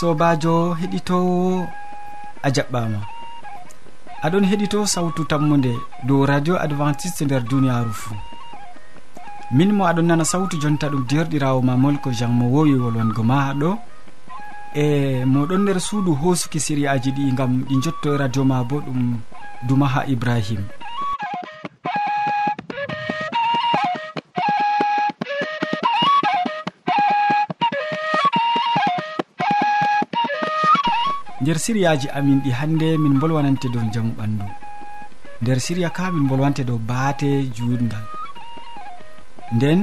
sobajo heɗitowo a jaɓɓama. Aɗon heɗito sawtu tammude dow radio adventiste nder duniyaru fuu. Min mo aɗon nana sawtu jonta ɗum derɗirawo ma molko jean mo wowi wolwango ma ɗo. E moɗon nder suudu hosuki siriyaji ɗi gam ɗi jotto e radio ma bo ɗum dumaha ibrahima nder siriyaji amin ɗi hannde min bolwanante dow jamu ɓandu. Nder siriya ka min bolwante dow baate juutgal nden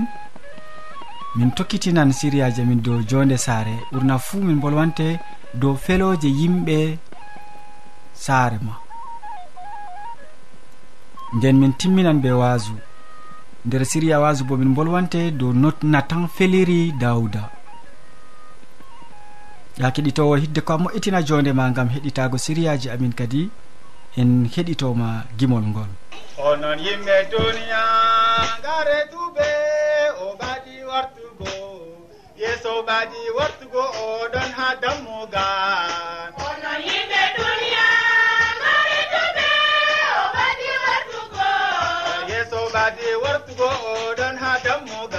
min tokkitinan siriyaji amin dow jonde saare. Ɓurna fuu min bolwante dow feloje yimɓe saare ma. Nden min timminan be waasu nder siriya waasu bo min bolwante dow natan feliri dawda ya keɗitowo hidde ko a moƴƴitina jonde ma gam heɗitago siriyaji amin kadi en heɗitoma gimol ngol. Onon yimɓe duniya gare duɓe o ɓaɗi wartugo. Yeeso ɓaɗi wartugo oɗon ha dammugal. Onon yimɓe duniya ngare tuɓe o ɓaɗi wartugo. Yeeso ɓaɗi wartugo oɗon ha dammugal.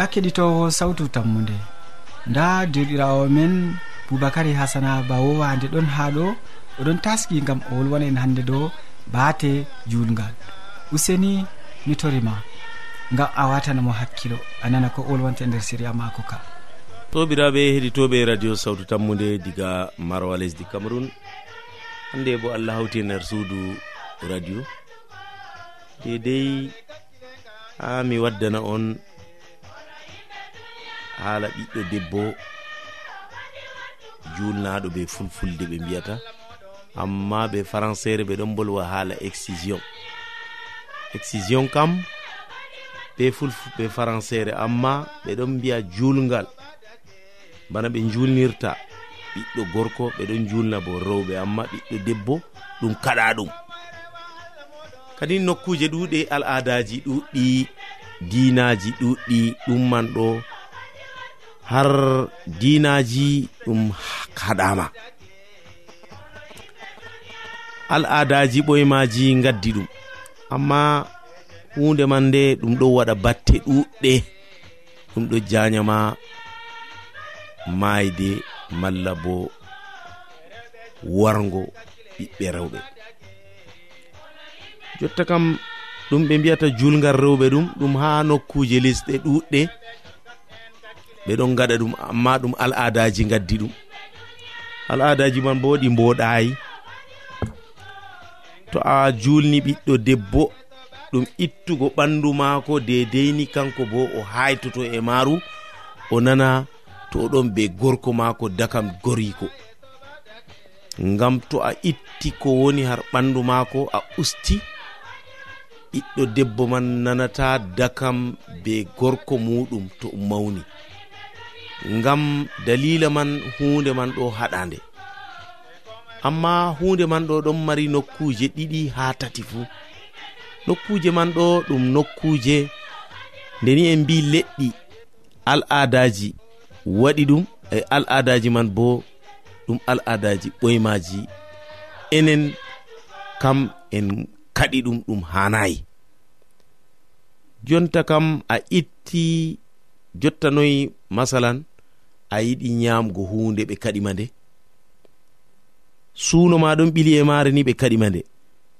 ya keɗitowo sawtu tammude nda derɗirawo men boubacary hasana ba wowande ɗon ha ɗo. Oɗon taski gam o wolwana en hande ɗo baate julgal useni mi torima ngam a watanamo hakkilo. A nana ko wolwante nder séria mako ka. Sobiraɓe heɗitoɓe radio sawtu tammude diga marwa lesdi cameron hande bo allah hawti e nder suudu radio. Dedei ha mi waddana on haala ɓiɗɗo debbo julnaɗo ɓe fulfulde ɓe mbiyata. Amma ɓe françére ɓe ɗon bolwa haala excision. Excision kam ɓe fulfu françére amma ɓe ɗon mbiya julgal bana ɓe julnirta ɓiɗɗo gorko ɓe ɗon julna bo rewɓe amma ɓiɗɗo debbo ɗum kaɗa ɗum. Kadi nokkuje ɗuɗe al adaji ɗuɗɗi dinaji ɗuɗɗi ɗumman ɗo har dinaji ɗum haɗama al adaji ɓoyemaji gaddi ɗum. Amma hunde man nde ɗum ɗo waɗa batte ɗuɗɗe ɗum ɗo janyama mayde malla bo wargo ɓiɓɓe rewɓe. Jotta kam ɗum ɓe mbiyata julgal rewɓe ɗum ɗum ha nokkuje lisɗe ɗuɗɗe ɓeɗon gaɗa ɗum amma ɗum al adaji gaddi ɗum. Al adaji man bo ɗi mboɗayi to a julni ɓiɗɗo debbo ɗum ittugo ɓandu maako dedeyni kanko bo o haytoto e maru o nana to oɗon be gorko maako dakam goriko ngam to a itti ko woni har ɓandu maako a usti ɓiɗɗo debbo man nanata dakam be gorko muɗum to mawni. ngam dalila man hunde man ɗo haɗande. Amma hunde man ɗo ɗon mari nokkuje ɗiɗi ha tati fuu nokkuje man ɗo ɗum nokkuje ndeni en mbi leɗɗi al'adaji waɗi ɗum e al'adaji man bo ɗum al'adaji ɓoymaji. Enen kam en kaɗi ɗum ɗum hanayi jonta kam a itti jottanoyi masalan a yiɗi nyamgo hunde ɓe kaɗima nde? Suno ma ɗon ɓili e mare ni ɓe kaɗima nde?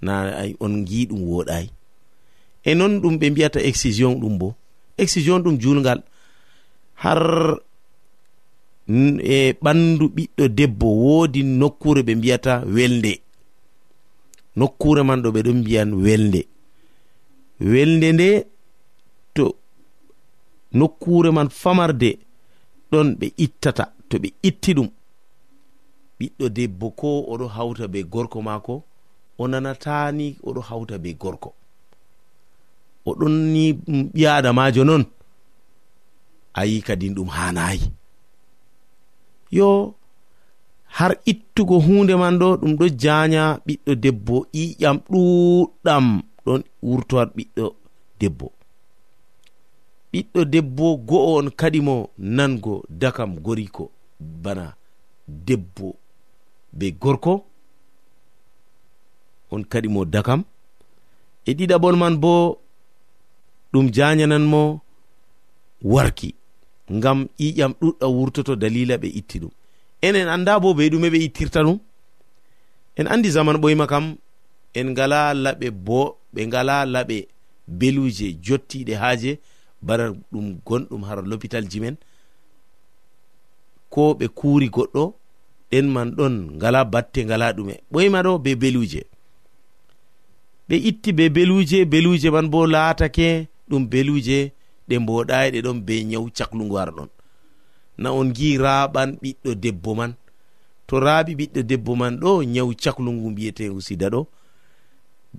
Na on gi ɗum woɗayi e non ɗum ɓe mbiyata excision ɗum bo excision ɗum julgal har e ɓandu ɓiɗɗo debbo woodi nokkure ɓe mbiyata welde nokkure man ɗo ɓe ɗon mbiyan welde welde nde to nokkure man famarde ɗon ɓe ittata to ɓe itti ɗum. Ɓiɗɗo debbo ko oɗo hawta be gorko maako o nanatani oɗo hawta be gorko. Oɗon ni ɓi adamajo noon ayi kadin ɗum hanayi yo har ittugo hunde man ɗo ɗum ɗo janya ɓiɗɗo debbo ƴiƴam ɗuɗɗam ɗon wurtorat ɓiɗɗo debbo. ɓiɗɗo debbo go'o on kadi mo nango dakam goriko. Bana debbo be gorko on kadi mo dakam. E ɗiɗaɓon man bo ɗum jayananmo warki ngam ƴiƴam ɗuɗɗa wurtoto dalila ɓe itti ɗum. Enen anda bo be ɗume ɓe ittirta ɗum. En andi zaman ɓoyma kam en ngala laɓe bo ɓe ngala laɓe beluje jottiɗe haaje. bara ɗum gonɗum har l'hôpital ji men ko ɓe kuuri goɗɗo ɗen man ɗon ngala batte ngala ɗume. Ɓoyma ɗo be beluje. Ɓe itti be beluje beluje man bo laatake ɗum beluje ɗe mboɗayi ɗe ɗon be nyawu caklugu ar ɗon. Na on gi raɓan ɓiɗɗo debbo man. To raɓi ɓiɗɗo debbo man ɗo nyawu caklu mbiyete usida ɗo.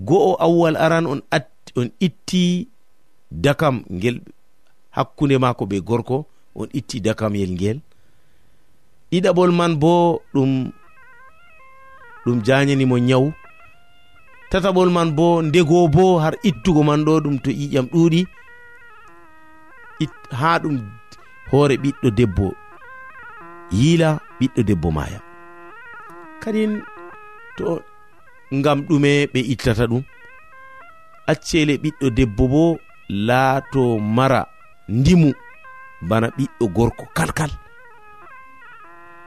Go'o awwal aran on, at, on itti dakam ngel hakkunde maako be gorko on itti dakamyel ngel. Ɗiɗaɓol man bo ɗum ɗum janyanimo nyawu tataɓol man bo ndego bo har ittugo man ɗo ɗum to ƴiƴam ɗuuɗi. Ha ɗum hoore ɓiɗɗo debbo yiila ɓiɗɗo debbo maya kadin to ngam ɗume ɓe ittata ɗum. Accele ɓiɗɗo debbo bo laato mara ndimu bana ɓiɗɗo gorko kalkal.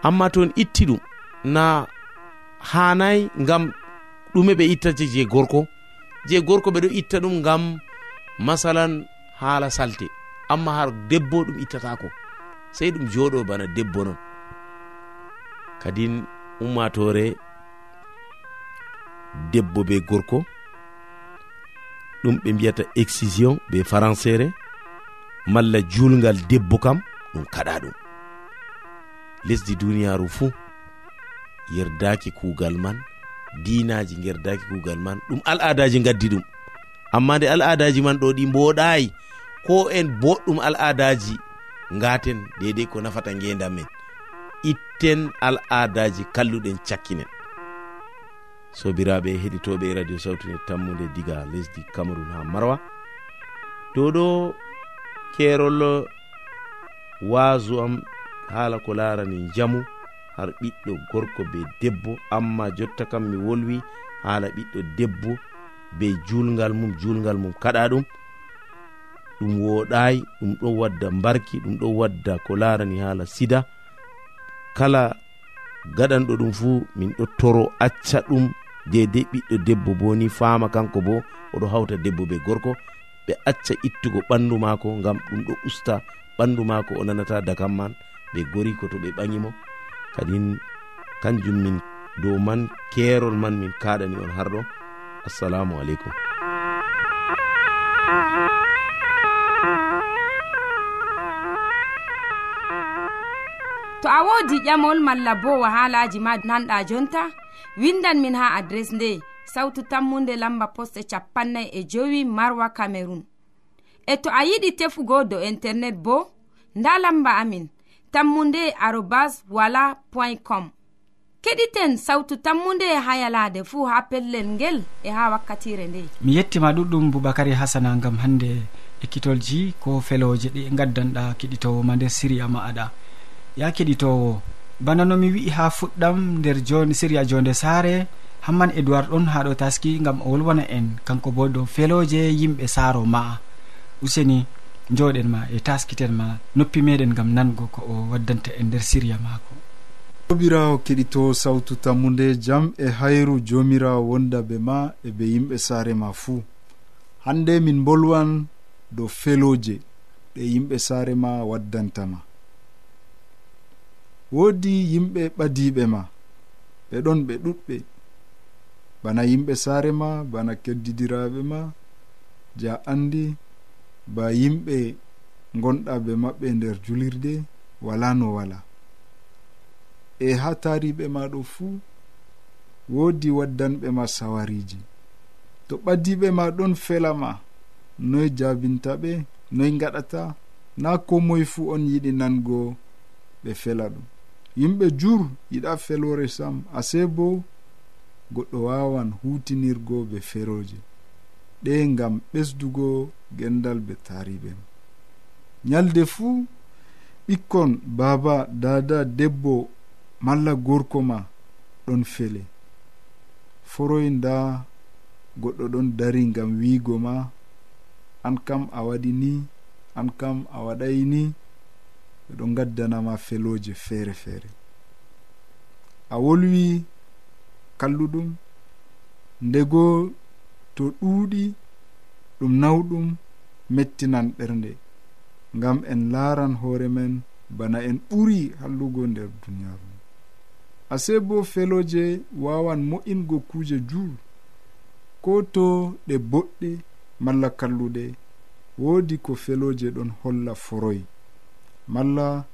Amma to en itti ɗum na hanayi ngam ɗume ɓe ittata je gorko je gorko ɓeɗo itta ɗum ngam masalan haala salte. Amma har debbo ɗum ittatako sei ɗum joɗo bana debbo non. Kadin ummatore debbo be gorko ɗum ɓe mbiyata excision be françére malla julgal debbo kam ɗum kaɗa ɗum. Lesdi duniyaru fuu yerdaki kuugal man dinaji gerdaki kuugal man ɗum al adaji gaddi ɗum. Amma nde al adaji man ɗo ɗi mboɗayi ko en boɗɗum al adaji gaten dedei ko nafata gendam men itten al adaji kalluɗen cakkinen. sobiraɓe heɗitoɓe radio sawtune tammude diga lesdi cameron ha marwa. Dow ɗo kerol waasu am haala ko larani jamu har ɓiɗɗo gorko be debbo amma jotta kam mi wolwi haala ɓiɗɗo debbo be julgal mum julgal mum kaɗa ɗum. Ɗum woɗayi ɗum ɗo wadda mbarki ɗum ɗo wadda ko larani haala sida. Kala gaɗanɗo ɗum fuu min ɗo toro acca ɗum dedei ɓiɗɗo debbo bo ni faama kanko bo oɗo hawta debbo be gorko ɓe acca ittugo ɓandu maako ngam ɗum ɗo usta ɓandu maako o nanata dakam man ɓe gori ko to ɓe ɓaŋimo kadin kanjum min dow man keerol man min kaɗani on har ɗo assalamu aleykum. To a woodi ƴamol malla bo wahalaji ma nanɗa jonta? windan min ha adres nde sautu tammunde lamba poste capannay e jowi marwa camerun e to a yiɗi tefugo do internet bo nda lamba amin tammunde arobas wala point com. Keɗiten sautu tammunde e ha yalade fuu ha pellel ngel e ha wakkatire nde. Mi yettima ɗuɗɗum boubacary hasana gam hande ekkitolji ko feloje ɗi gaddanɗa keɗitowo ma nder siriya ma aɗa. Ya keɗitowo bana nomi wi'i ha fuɗɗam nder joni siriya jonde saare hamman edoird ɗon ha ɗo taski gam o wolwana en. Kanko bo dow feloje yimɓe saaro ma'a. Useni joɗen ma e taskiten ma noppi meɗen gam nango ko o waddanta en nder siriya maako. Sobirawo keɗito sawtu tammude jam e hayru jomirawo wonda be ma e be yimɓe saare ma fuu hande min bolwan dow feloje ɗe yimɓe saare ma waddantama woodi yimɓe ɓadiɓe ma ɓe ɗon ɓe ɗuɗɓe bana yimɓe saare ma bana keddidiraɓe ma je a andi ba yimɓe gonɗa be maɓɓe nder julirde wala no wala. E ha tariɓe ma ɗo fuu woodi waddanɓe ma sawariji to ɓaddiɓe ma ɗon felama noy jabinta ɓe noy gaɗata na ko moye fuu on yiɗi nango ɓe fela ɗum. yimɓe jur yiɗa felore sam ase bo goɗɗo wawan hutinirgo be feroje. Ɗe gam ɓesdugo gendal be tariɓen nyalde fuu ɓikkon baba dada debbo malla gorko ma ɗon fele. Foroy nda goɗɗo ɗon dari gam wiigo ma. An kam a waɗi ni an kam a waɗay ni. ɓeɗo gaddanama feloje feere feere a wolwi kalluɗum ndego to ɗuuɗi ɗum nawɗum mettinan ɓernde ngam en laaran hoore men bana en ɓuri hallugo nder duniyaaru ase bo feloje wawan mo'ingo kuuje juur ko to ɗe boɗɗe malla kalluɗe woodi ko feloje ɗon holla foroy malla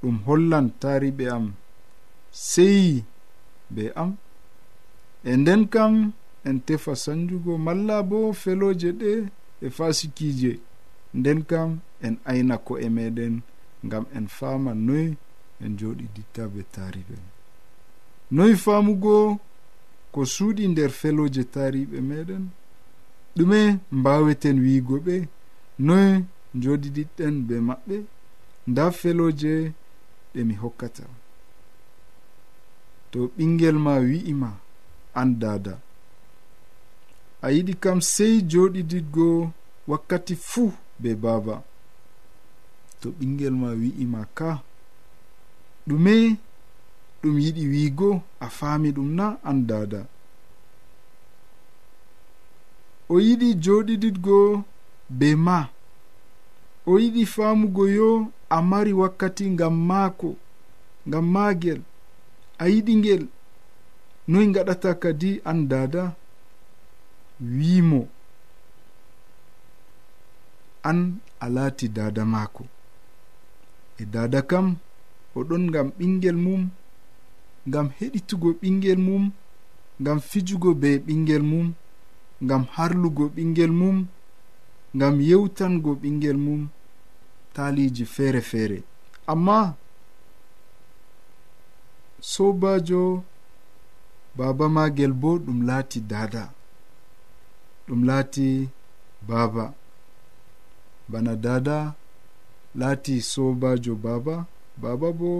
ɗum hollan tariɓe am seyi be am. E nden kam en tefa sanjugo malla bo feloje ɗe e fasikije. Nden kam en ayna ko'e meɗen ngam en faama noy en joɗiditta be taariɓe noy faamugo ko suuɗi nder feloje taariɓe meɗen. Ɗume mbaweten wiigo ɓe noy joɗidiɗɗen be maɓɓe. nda feloje ɗe mi hokkata. To ɓingel ma wi'ima an dada a yiɗi kam sey joɗididgo wakkati fuu be baba. To ɓingel ma wi'ima ka ɗume ɗum yiɗi wiigo a faami ɗum na an dada o yiɗi joɗididgo be ma. O yiɗi faamugo yo a mari wakkati ngam maako ngam maagel a yiɗi ngel. Noy gaɗata kadi an dada wiimo an a laati dada maako. E dada kam oɗon ngam ɓingel mum ngam heɗitugo ɓingel mum ngam fijugo be ɓingel mum ngam harlugo ɓingel mum ngam yewtango ɓingel mum. taliji feere feere amma sobajo baba magel bo ɗum laati dada ɗum laati baba bana dada laati sobajo baba baba bo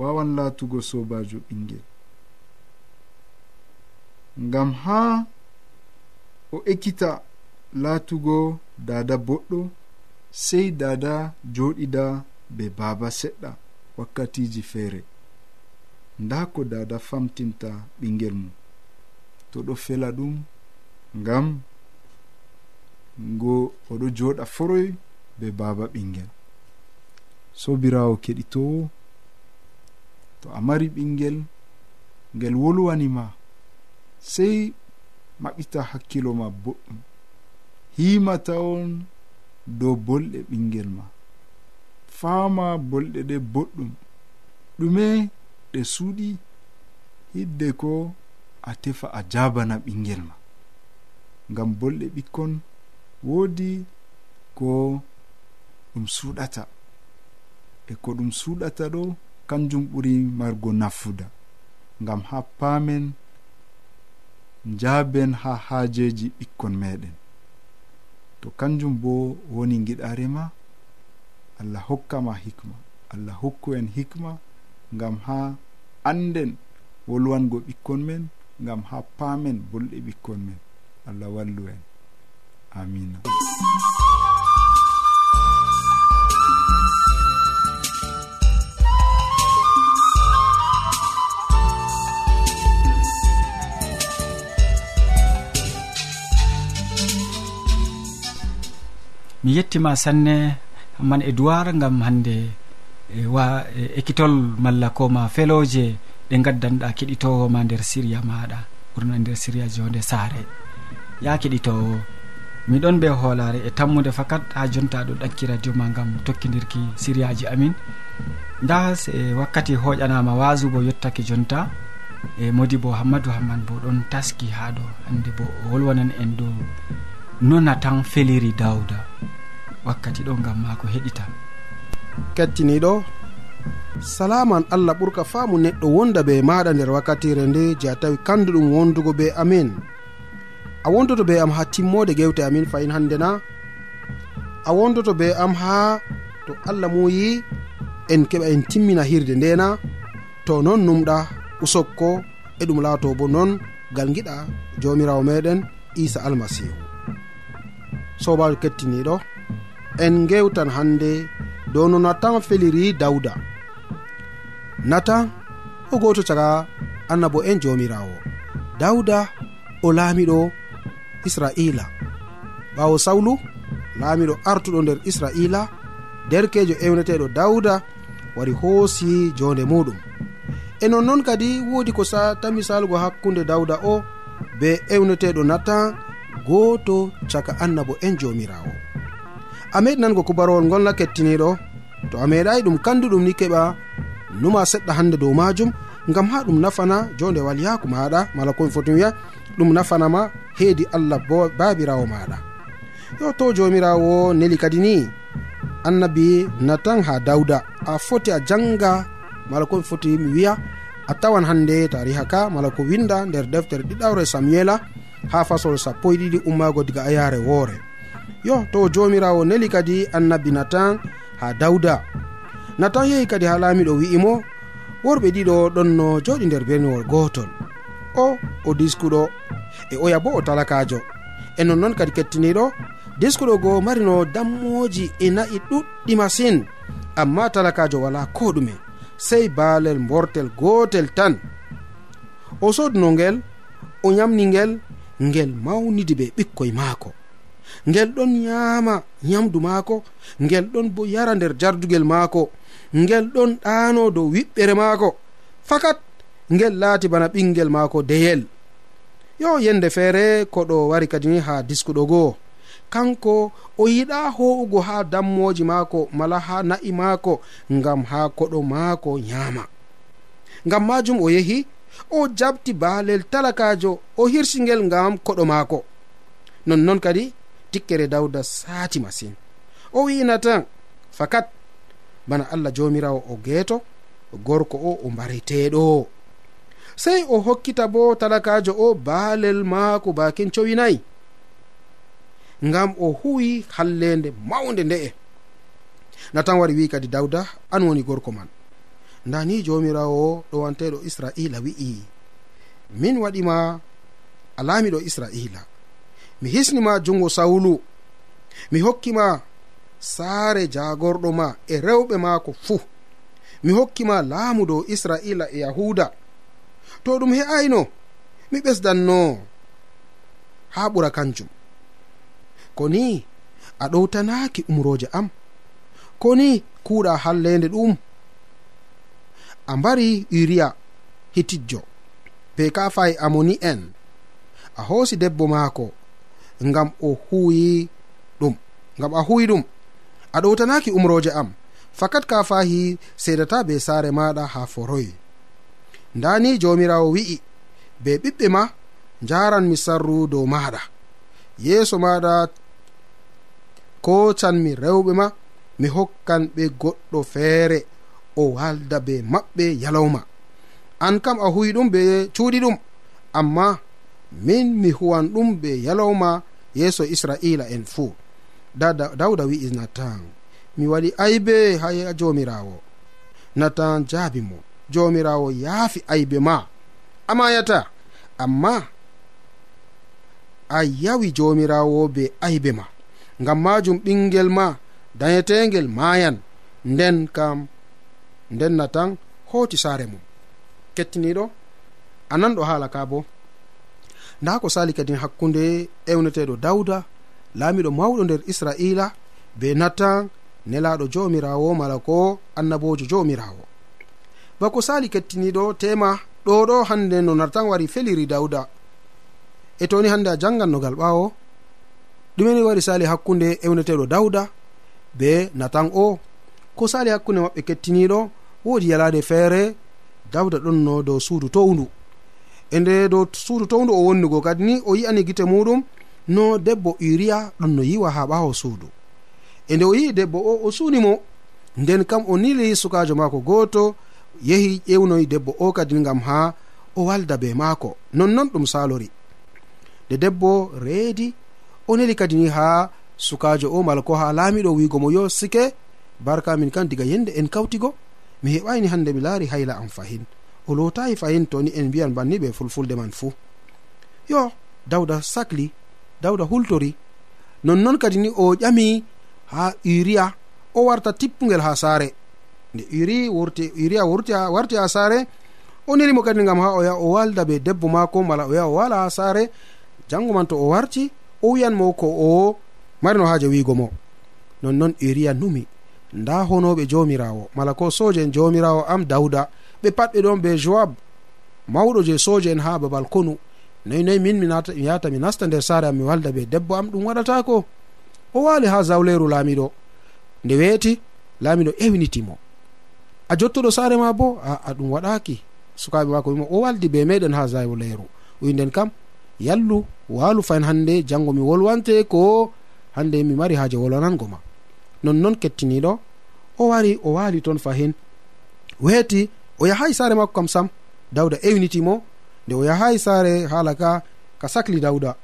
wawan laatugo sobajo ɓingel ngam ha o ekkita laatugo dada boɗɗo sei dada joɗida be baba seɗɗa wakkatiji feere nda ko dada famtinta ɓingel mum. To ɗo fela ɗum ngam ngo oɗo joɗa foroy be baba ɓingel. Sobirawo keɗitowo to a mari ɓingel ngel wolwanima sei maɓɓita hakkilo ma boɗɗum. Himata on dow bolɗe ɓingel ma. Faama bolɗe ɗe boɗɗum. Ɗume ɗe suuɗi hidde ko a tefa a jabana ɓingel ma. Ngam bolɗe ɓikkon woodi ko ɗum suuɗata. E ko ɗum suuɗata ɗo kanjum ɓuri margo nafuda ngam ha paamen njaaben ha haajeji ɓikkon meɗen to kanjum bo woni giɗarema allah hokkama hikma. Allah hokku en hikma gam ha anden wolwango ɓikkon men gam ha paamen bolɗe ɓikkon men. Allah wallu en. Amina mi yettima sanne man edoir gam hande e wa ekkitol malla koma feloje ɗe gaddanɗa keɗitowoma nder siriya maɗa ɓurna nder siriya jonde saare. Ya keɗitowo miɗon ɓe hoolare e tammude fakat ha jonta ɗo ɗakki radio ma gam tokkidirki siriyaji amin. Nda e wakkati hoƴanama wasu bo yettake jonta e modi bo hammadou hamman bo ɗon taski ha ɗo hande bo o wolwanan en dow nonatan feliri dawda wakkati ɗo gam mako heɗita. Kettiniɗo salaman allah ɓurka faamu neɗɗo wonda be maɗa nder wakkatire nde je a tawi kandu ɗum wondugo be amin. A wondoto be am ha timmode gewte amin fayin hande na a wondoto be am ha to allah muyi en keɓa en timmina hirde ndena to non numɗa usokko e ɗum laato bo non gal giɗa jomirawo meɗen isa almasihu sobajo kettiniɗo en gewtan hande dow no natan feliri dawda natan o goto caga annabo en jomirawo. Dawda o laamiɗo israila. Ɓawo sawlu laamiɗo artuɗo nder israila derkejo ewneteɗo dawda wari hoosi jonde muɗum. E nonnoon kadi woodi ko satami salgo hakkunde dawda o be ewneteɗo natan goto caka annabo en jomirawo. a meɗinango kubarowol ngolna kettiniɗo to a meeɗayi ɗum kanduɗum ni keɓa numa seɗɗa hande dow majum ngam ha ɗum nafana jonde walyaku maɗa mala komi foti wiya ɗum nafanama heedi allah babirawo maɗa yo to jomirawo neli kadi ni annabi natan ha dawda a foti a janga mala komi foti mi wiya a tawan hande tariha ka mala ko winda nder deftere ɗiɗawre samuela ha fasol sappo e ɗiɗi ummago diga a yare woore. yo to jomirawo neli kadi annabi natan ha dawda natan yehi kadi ha laamiɗo wi'imo worɓe ɗiɗo ɗonno joɗi nder berniwol gotol o o diskuɗo e oya bo o talakajo e nonnoon kadi kettiniɗo diskuɗo go marino dammoji e na'i ɗuɗɗi masin. Amma talakajo wala ko ɗume sey baalel mbortel gotel tan. O sodno ngel o yamni ngel ngel mawnidi ɓe ɓikkoye maako. ngel ɗon nyaama nyamdu maako ngel ɗon bo yara nder jardugel maako ngel ɗon ɗaano dow wiɓɓere maako. Fakat ngel laati bana ɓingel maako deyel. Yo yende feere koɗo wari kadi ni ha diskuɗo goo kanko o yiɗa ho'ugo ha dammoji maako mala ha na'i maako ngam ha koɗo maako nyaama. Ngam majum o yehi o jabti baalel talakajo o hirsingel ngam koɗo maako. Nonnon kadi tikkere dawda saati masin. O wi'ina tan fakat bana allah jomirawo o geeto gorko o o mbariteɗo sey o hokkita bo talakajo o baalel maako bakin cowinayi ngam o huwi hallende mawnde nde'e natan wari wi kadi dawda an woni gorko man. Ndani jomirawo ɗo wanteɗo israila wi'i. Min waɗima alamiɗo israila. mi hisnima jungo sawulu. Mi hokkima saare jagorɗo ma e rewɓe maako fuu. Mi hokkima laamu dow israila e yahuda to ɗum he'ayno mi ɓesdanno haa ɓura kanjum. Ko ni a ɗowtanaaki umroje am. Ko ni kuuɗa hallende ɗum. A mbari uriya hitijjo be kafaye amoni en. A hoosi debbo maako. ngam o huwi ɗum. Ngam a huwi ɗum. A ɗowtanaki umroje am fakat ka fahi sedata be saare maɗa ha foroyi ndani jomirawo wi'i be ɓiɓɓe ma jaran mi sarru dow maɗa yeeso maɗa kocanmi rewɓe ma mi hokkan ɓe goɗɗo feere o walda be maɓɓe yalawma an kam a huyi ɗum be cuuɗi ɗum amma min mi huwan ɗum ɓe yalowma yeeso israila en fuu dawda wi'i natan mi waɗi aybe ha jomirawo. Natan jaabi mo. Jomirawo yaafi aybe ma. Amayata amma a yawi jomirawo be aybe ma. Ngam majum ɓingel ma dayetegel mayan nden kam nden natan hoti saare mum. Kettiniɗo anan ɗo haala ka bo. nda ko sali kadi hakkunde ewneteɗo dawda laamiɗo mawɗo nder israila be natan nelaɗo jomirawo mala ko annabojo jomirawo bako sali kettiniɗo tema ɗo ɗo hande no natan wari feliri dawda e toni hande a jangannogal ɓawo ɗumeni wari sali hakkunde ewneteɗo dawda be natan o. Ko sali hakkunde maɓɓe kettiniɗo wodi yalade feere dawda ɗon no dow suudu towndu e nde dow suudu towndu o wonnugo kadi ni o yi'ani gite muɗum no debbo uriya ɗon no yiwa ha ɓawo suudu. E nde o yi'i debbo o o suuni mo nden kam o nili sukajo maako gooto yehi ƴewnoyi debbo o kadi ngam ha o walda be maako. Nonnon ɗum salori nde debbo reedi o neli kadi ni ha sukajo o mala ko ha laamiɗo wiigo mo yo sike barka min kan diga yende en kawtigo mi heɓani hande mi laari hayla am fahin. o lotayi fayin toni en mbiyan banni ɓe fulfulde man fuu yo dawda sakli dawda hultori nonnon kadi ni o ƴami ha uriya o warta tippugel ha saare. Nde uri wurti uriya wurti warti ha saare o nelimo kadi gam ha o yaha o walda be debbo maako mala o yaha o wala ha saare. Jango man to o warti o wiyanmo ko o marino haaje wiigo mo. Nonnon uriya numi nda honoɓe jomirawo mala ko soje en jomirawo am dawda ɓe pat ɓe ɗon be joab mawɗo je soje en ha babal konu. Noyi noyi min mi yahata mi nasta nder saare am mi walda be debbo am ɗum waɗatako o wali ha zawleru laamiɗo. Nde weeti laamiɗo ewnitimo a jottuɗo saare ma bo aa ɗum waɗaki sukaɓe mako wimo o waldi be meɗen ha zawleru. Winden kam yallu walu fayin hande jango mi wolwante ko hande mi mari haaje wolwanango ma. Nonnoon kettiniɗo o wari o wali toon fahin. Weeti o yahayi saare makko kam sam dawda ewnitimo nde o yahayi saare haala ka ka sahli dawda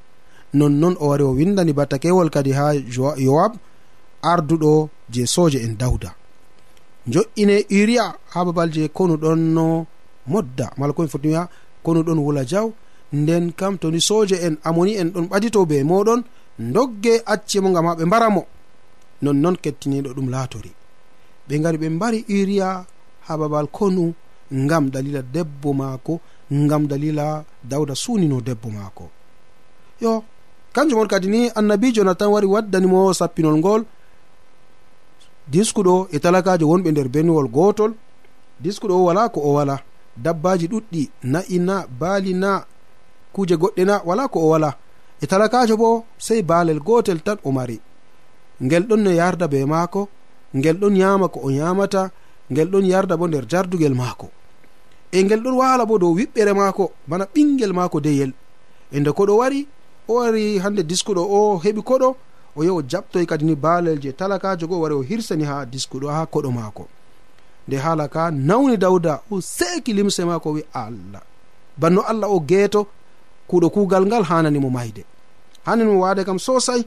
nonnon o wari o windani battakewol kadi ha yowab arduɗo je soje en dawda jo'ine uria ha babal je konu ɗon no modda mala komi foti wiya konuɗon wula jaw. Nden kam toni soje en amoni en ɗon ɓadito be moɗon dogge acce mo gam ha ɓe mbaramo nonnon kettiniɗo ɗum laatori. Ɓe gari ɓe mbari uria ha babal konu ngam dalila debbo maako ngam dalila dawda sunino debbo maako. Yo kanjum on kadi ni annabijo natan wari waddanimo sappinol ngol diskuɗo e talakajo wonɓe nder beniwol gotol diskuɗo o wala ko o wala. Dabbaji ɗuɗɗi na'i na baali na kuje goɗɗe na wala ko o wala. E talakajo bo sei baalel gotel tan o mari. Ngel ɗon no yarda be maako ngel ɗon yama ko o yamata ngel ɗon yarda bo nder jardugel maako. E ngel ɗon wala bo dow wiɓɓere maako bana ɓingel maako deyel. E nde koɗo wari o wari hande diskuɗo o heɓi koɗo o yahi o jaɓtoy kadi ni baalel je talakajo go wari o hirsani ha diskuɗo ha koɗo maako. Nde haala ka nawni dawda o seeki limse maako wi allah. Banno allah o geeto kuuɗo kuugal ngal hananimo mayde. Hananimo waade kam sosai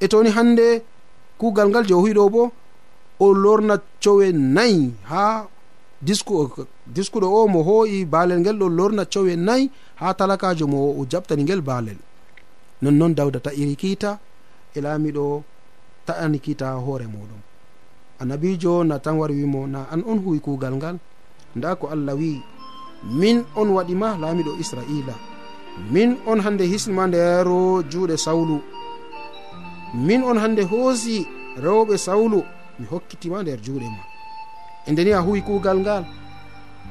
e toni hande kuugal ngal je o huyiɗo bo o lorna cowe nayi ha disku diskuɗo o mo ho'i baalel ngel ɗo lorna cowe nayi ha talakajo mo o jaɓtani ngel baalel nonnoon dawda ta'iri kiita e laamiɗo ta'ani kiita ha hoore muɗum. Annabijo na tan wari wimo na an on huwi kuugal ngal nda ko allah wi min on waɗima laamiɗo israila min on hande hisnima nder juuɗe sawlu min on hande hoosi rewɓe sawlu mi hokkitima nder juuɗe ma. E ndeni a huwi kuugal ngal.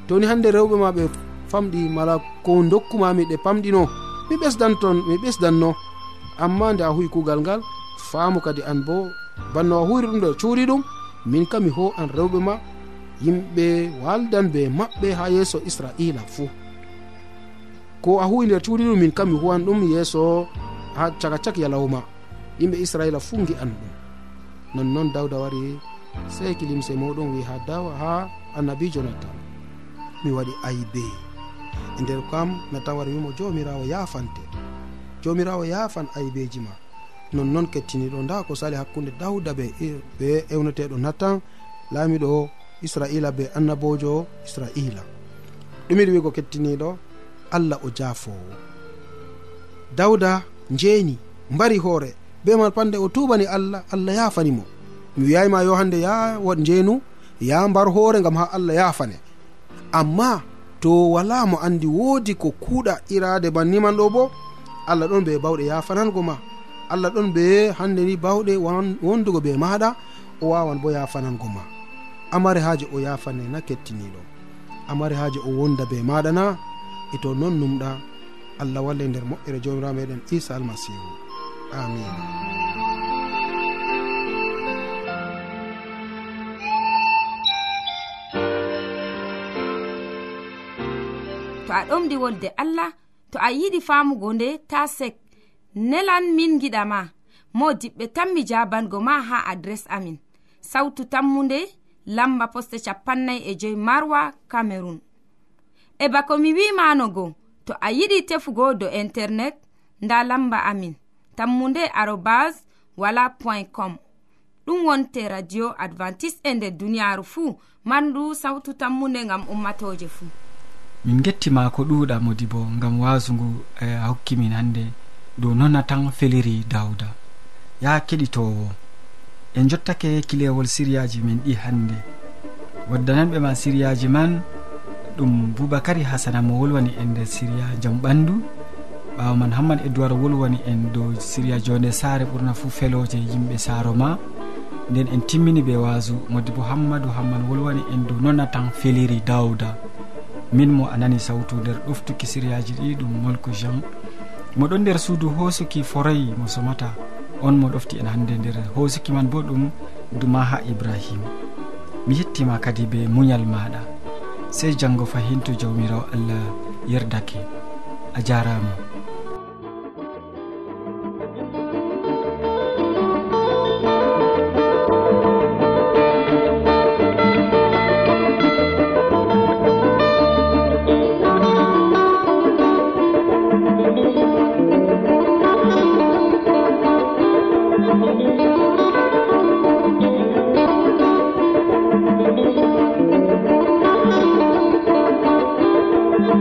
Toni hande rewɓe ma ɓe famɗi mala ko dokkumami ɗe pamɗino mi ɓesdan ton mi ɓesdanno. Amma nde a huwi kuugal ngal faamu kadi an bo banno a huwiri ɗum ɗo cuuri ɗum min kam mi ho an rewɓe ma yimɓe waldan be maɓɓe ha yeeso israila fuu ko a huwi nder cuuri ɗum min kam mi huwan ɗum yeeso ha caka cak yalawma yimɓe israila fuu gi an ɗum. nonnoon dawda wari seki limse muɗum wi ha dawa ha annabijo nattan mi waɗi aybe. E nder kam nattan wari wimo jomirawo yafante. Jomirawo yafan aybeji ma. Nonnoon kettiniɗo nda ko sali hakkunde dawda be e, be ewneteɗo nattan laamiɗo israila be annabojo israila. Ɗumiɗi wigo kettiniɗo allah o jafowo. Dawda njeni mbari hoore. be man pande o tubani allah allah yafanimo mi wiyayima yo hande ya njeenu ya mbar hoore gam ha allah yafane amma to wala mo andi woodi ko kuuɗa irade banniman ɗo bo allah ɗon be bawɗe yafanango ma. Allah ɗon be hande ni bawɗe wondugo be maɗa o wawan bo yafanango ma. Amare haaji o yafane na kettiniɗo amare haaji o wonda be maɗa na e to non numɗa allah walle nder moƴƴere jomirawo meɗen isa almasihu. amin. To a ɗomɗi wolde allah to a yiɗi famugo nde ta sek. Nelan min giɗama mo diɓɓe tan mi jabango ma ha adres amin. Sautu tammunde lamba poste capannay e joyi marwa camerun e bako mi wimanogo to a yiɗi tefugo do internet nda lamba amin. tammunde arobas wala point com. Ɗum wonte radio advantice'e e nder duniyaaru fuu mandu sawtu tammunde ngam ummatoje fuu min gettima ko ɗuuɗa modi bo ngam waasu ngu e, a hokkimin hannde dow nona tan feliri dawda ya keɗitowo en jottake kilewol siriyaji men ɗi hannde. Waddananɓe ma siriyaji man ɗum boubacary hasana mo wolwani en nder siriya jaam ɓandu ɓawa man hamman e wolwani en dow siriya jonde saare ɓurna fu feloje yimɓe saro ma. Nden en timmini ɓe modi bo hammadou hamman wolwani en dow non atan feliri dawda min mo a nani sawtu nder ɗoftuki siriyaji ɗi ɗum molko jean. Moɗon nder suudu hosuki forayi mo somata. On mo ɗofti en hande nder hosuki man bo ɗum duma ha ibrahima mi yettima kadi be muñal maɗa sey janggo fahinto jawmirawo allah yerdake. A jarama